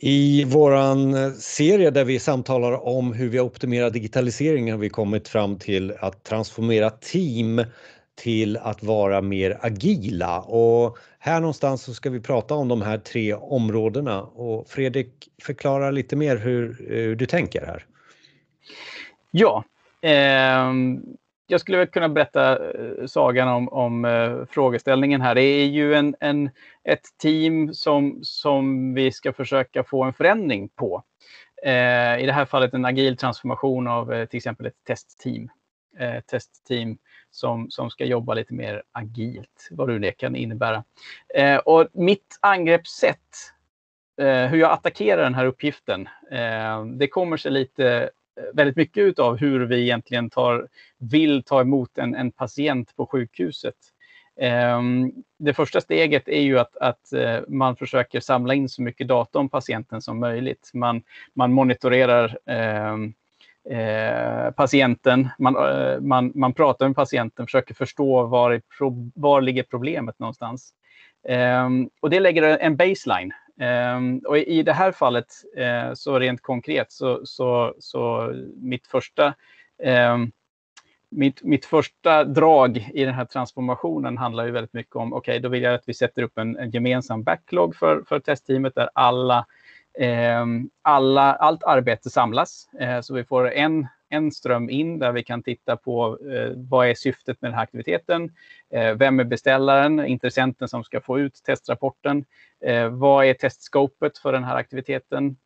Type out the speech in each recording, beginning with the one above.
I våran eh, serie där vi samtalar om hur vi optimerar digitaliseringen har vi kommit fram till att transformera team till att vara mer agila och här någonstans så ska vi prata om de här tre områdena och Fredrik förklara lite mer hur, eh, hur du tänker här. Ja, eh, jag skulle väl kunna berätta eh, sagan om, om eh, frågeställningen här. Det är ju en, en, ett team som, som vi ska försöka få en förändring på. Eh, I det här fallet en agil transformation av eh, till exempel ett testteam. Eh, testteam som, som ska jobba lite mer agilt, vad nu det kan innebära. Eh, och mitt angreppssätt, eh, hur jag attackerar den här uppgiften, eh, det kommer sig lite väldigt mycket av hur vi egentligen tar, vill ta emot en, en patient på sjukhuset. Ehm, det första steget är ju att, att, eh, man försöker samla in så mycket data om patienten som möjligt. Man, man monitorerar ehm, eh, patienten, man, eh, man, man pratar med patienten, försöker förstå var, var ligger problemet någonstans. Ehm, och det lägger en baseline. Ehm, och i, det här fallet, eh, så rent konkret, så, så, så mitt första ehm, mitt, mitt första drag i den här transformationen handlar ju väldigt mycket om, okej, okay, då vill jag att vi sätter upp en, en gemensam backlog för, för testteamet där alla, Ehm, alla, allt arbete samlas. Eh, så vi får en en ström in där vi kan titta på eh, vad är syftet med den här aktiviteten? Eh, vem är beställaren, intressenten som ska få ut testrapporten? Eh, vad är testscopet för den här aktiviteten?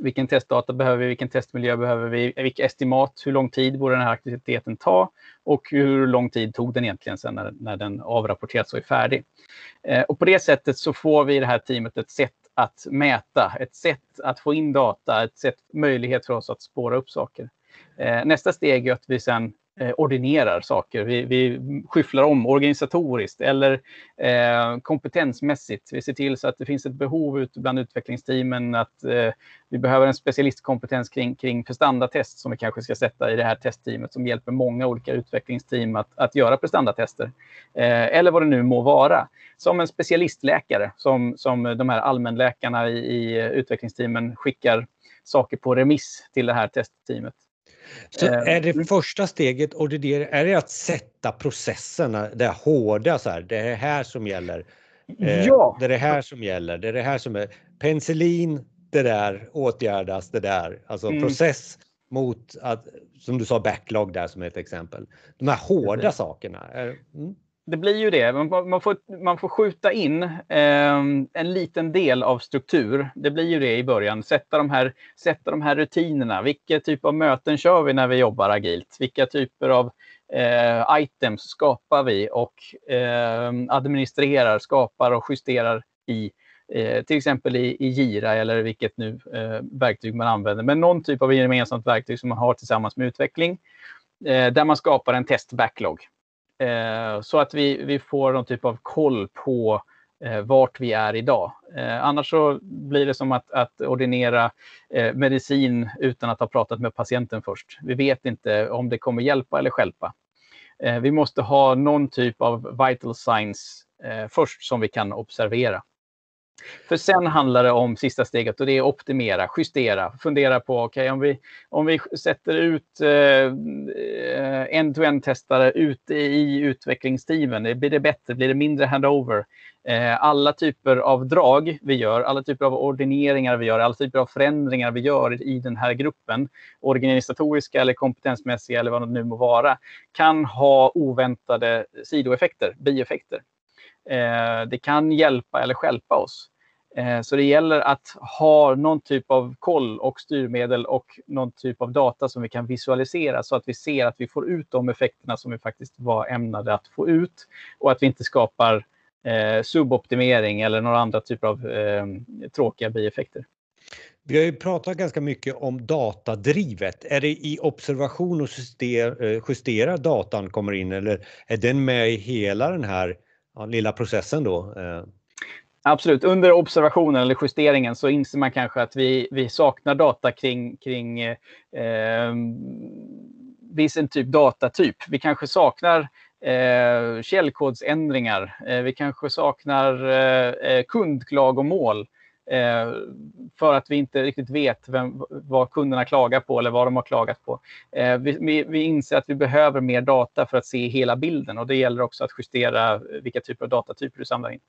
Vilken testdata behöver vi? Vilken testmiljö behöver vi? Vilka estimat? Hur lång tid borde den här aktiviteten ta? Och hur lång tid tog den egentligen sen när, när den avrapporterats och är färdig? Eh, och på det sättet så får vi i det här teamet ett sätt att mäta, ett sätt att få in data, ett sätt, möjlighet för oss att spåra upp saker. Eh, nästa steg är att vi sen eh, ordinerar saker. Vi, vi skyfflar om organisatoriskt eller eh, kompetensmässigt. Vi ser till så att det finns ett behov ute bland utvecklingsteamen att eh, vi behöver en specialistkompetens kring, kring prestandatest som vi kanske ska sätta i det här testteamet som hjälper många olika utvecklingsteam att, att göra prestandatester. Eh, eller vad det nu må vara. Som en specialistläkare som, som de här allmänläkarna i, i utvecklingsteamen skickar saker på remiss till det här testteamet. Så är det första steget, och det är det att sätta processerna, det hårda så här, det är det här som gäller. Eh, ja. Det är det här som gäller, det är det här som är penicillin, det där åtgärdas, det där. Alltså mm. process mot att, som du sa, backlog där som ett exempel. De här hårda mm. sakerna. Mm det blir ju det. Man, man, får, man får skjuta in eh, en liten del av struktur. Det blir ju det i början. Sätta de, här, sätta de här rutinerna. Vilka typ av möten kör vi när vi jobbar agilt? Vilka typer av eh, items skapar vi och eh, administrerar, skapar och justerar i eh, till exempel i, i Gira eller vilket nu eh, verktyg man använder. Men någon typ av gemensamt verktyg som man har tillsammans med utveckling eh, där man skapar en test-backlog. Eh, så att vi, vi får någon typ av koll på eh, vart vi är idag. Eh, annars så blir det som att, att ordinera eh, medicin utan att ha pratat med patienten först. Vi vet inte om det kommer hjälpa eller skälpa. Eh, vi måste ha någon typ av vital signs eh, först som vi kan observera. För sen handlar det om sista steget och det är optimera, justera, fundera på okay, om, vi, om vi sätter ut eh, end-to-end-testare ute i utvecklingsteamen, blir det bättre, blir det mindre handover? Eh, alla typer av drag vi gör, alla typer av ordineringar vi gör, alla typer av förändringar vi gör i den här gruppen, organisatoriska eller kompetensmässiga eller vad det nu må vara, kan ha oväntade sidoeffekter, bieffekter. Eh, det kan hjälpa eller skälpa oss. Eh, så det gäller att ha någon typ av koll och styrmedel och någon typ av data som vi kan visualisera så att vi ser att vi får ut de effekterna som vi faktiskt var ämnade att få ut och att vi inte skapar eh, suboptimering eller några andra typer av eh, tråkiga bieffekter. Vi har ju pratat ganska mycket om datadrivet. Är det i observation och justera, eh, justera datan kommer in eller är den med i hela den här ja, lilla processen då? Eh. Absolut. Under observationen eller justeringen så inser man kanske att vi, vi saknar data kring, kring eh, viss typ datatyp. Vi kanske saknar eh, källkodsändringar. Eh, vi kanske saknar eh, eh kundklagomål. Eh, för att vi inte riktigt vet vem, vad kunderna klagar på eller vad de har klagat på. Eh, vi, vi, inser att vi behöver mer data för att se hela bilden och det gäller också att justera vilka typer av datatyper du samlar in.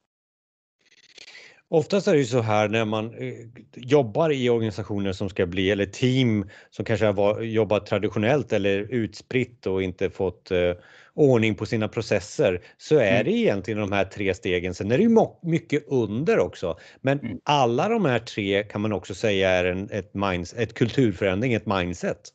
Oftast är det ju så här när man eh, jobbar i organisationer som ska bli, eller team som kanske har jobbat traditionellt eller utspritt och inte fått eh, ordning på sina processer, så är mm. det egentligen de här tre stegen. Sen är det ju mycket under också. Men mm. alla de här tre kan man också säga är en, ett, minds, ett kulturförändring, ett mindset.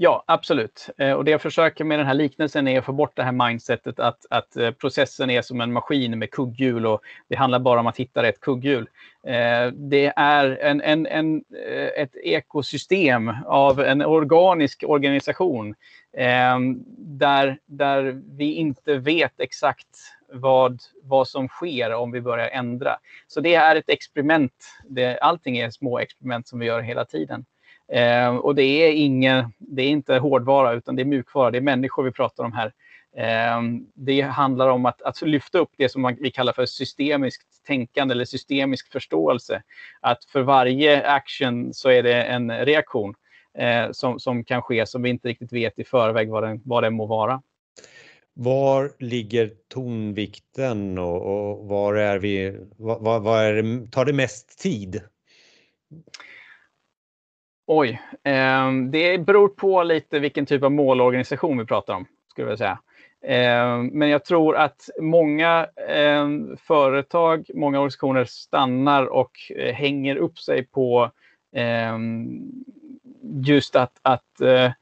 Ja, absolut. Eh, och det jag försöker med den här liknelsen är att få bort det här mindsetet att, att eh, processen är som en maskin med kugghjul och det handlar bara om att hitta rätt kugghjul. Eh, det är en, en, en, ett ekosystem av en organisk organisation där, där vi inte vet exakt vad, vad som sker om vi börjar ändra. Så det är ett experiment. Det, allting är små experiment som vi gör hela tiden. Eh, och det är, ingen, det är inte hårdvara utan det är mjukvara. Det är människor vi pratar om här. Eh, det handlar om att, att lyfta upp det som man, vi kallar för systemiskt tänkande eller systemisk förståelse. Att för varje action så är det en reaktion eh, som, som kan ske som vi inte riktigt vet i förväg vad den, vad den må vara. Var ligger tonvikten och, och var är vi, vad, vad är, tar det mest tid? Oj, eh, det beror på lite vilken typ av målorganisation vi pratar om, skulle jag säga. Eh, men jag tror att många eh, företag, många organisationer stannar och eh, hänger upp sig på ehm, just att, att eh,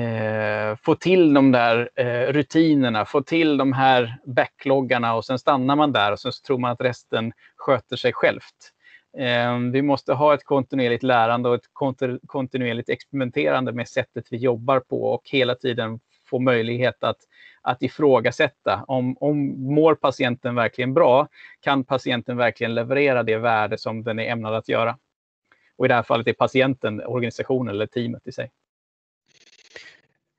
eh, få till de där eh, rutinerna, få till de här backloggarna och sen stannar man där och sen tror man att resten sköter sig självt. Ehm, vi måste ha ett kontinuerligt lärande och ett kontinuerligt experimenterande med sättet vi jobbar på och hela tiden få möjlighet att, att ifrågasätta om, om mår patienten verkligen bra? Kan patienten verkligen leverera det värde som den är ämnad att göra? Och i det här fallet är patienten organisationen eller teamet i sig.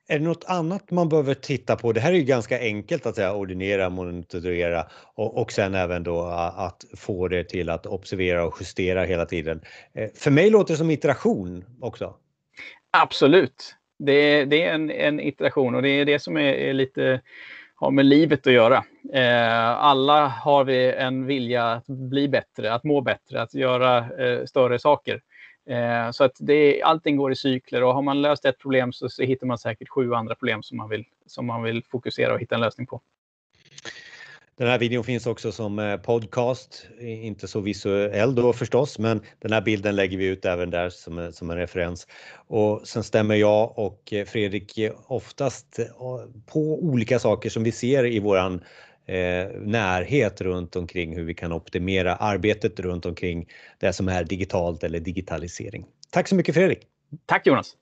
Är det något annat man behöver titta på? Det här är ju ganska enkelt att säga ordinera, monitorera och, och sen även då att få det till att observera och justera hela tiden. Eh, för mig låter det som iteration också. Absolut. Det, det är en, en, iteration och det är det som är, är, lite har med livet att göra. Eh, alla har vi en vilja att bli bättre, att må bättre, att göra eh, större saker. Eh, så att det, allting går i cykler och har man löst ett problem så, så, hittar man säkert sju andra problem som man, vill, som man vill fokusera och hitta en lösning på. Den här videon finns också som eh, podcast, inte så visuell då förstås, men den här bilden lägger vi ut även där som, eh, som en referens. Och sen stämmer jag och eh, Fredrik oftast på olika saker som vi ser i våran eh, närhet runt omkring hur vi kan optimera arbetet runt omkring det som är digitalt eller digitalisering. Tack så mycket Fredrik! Tack Jonas!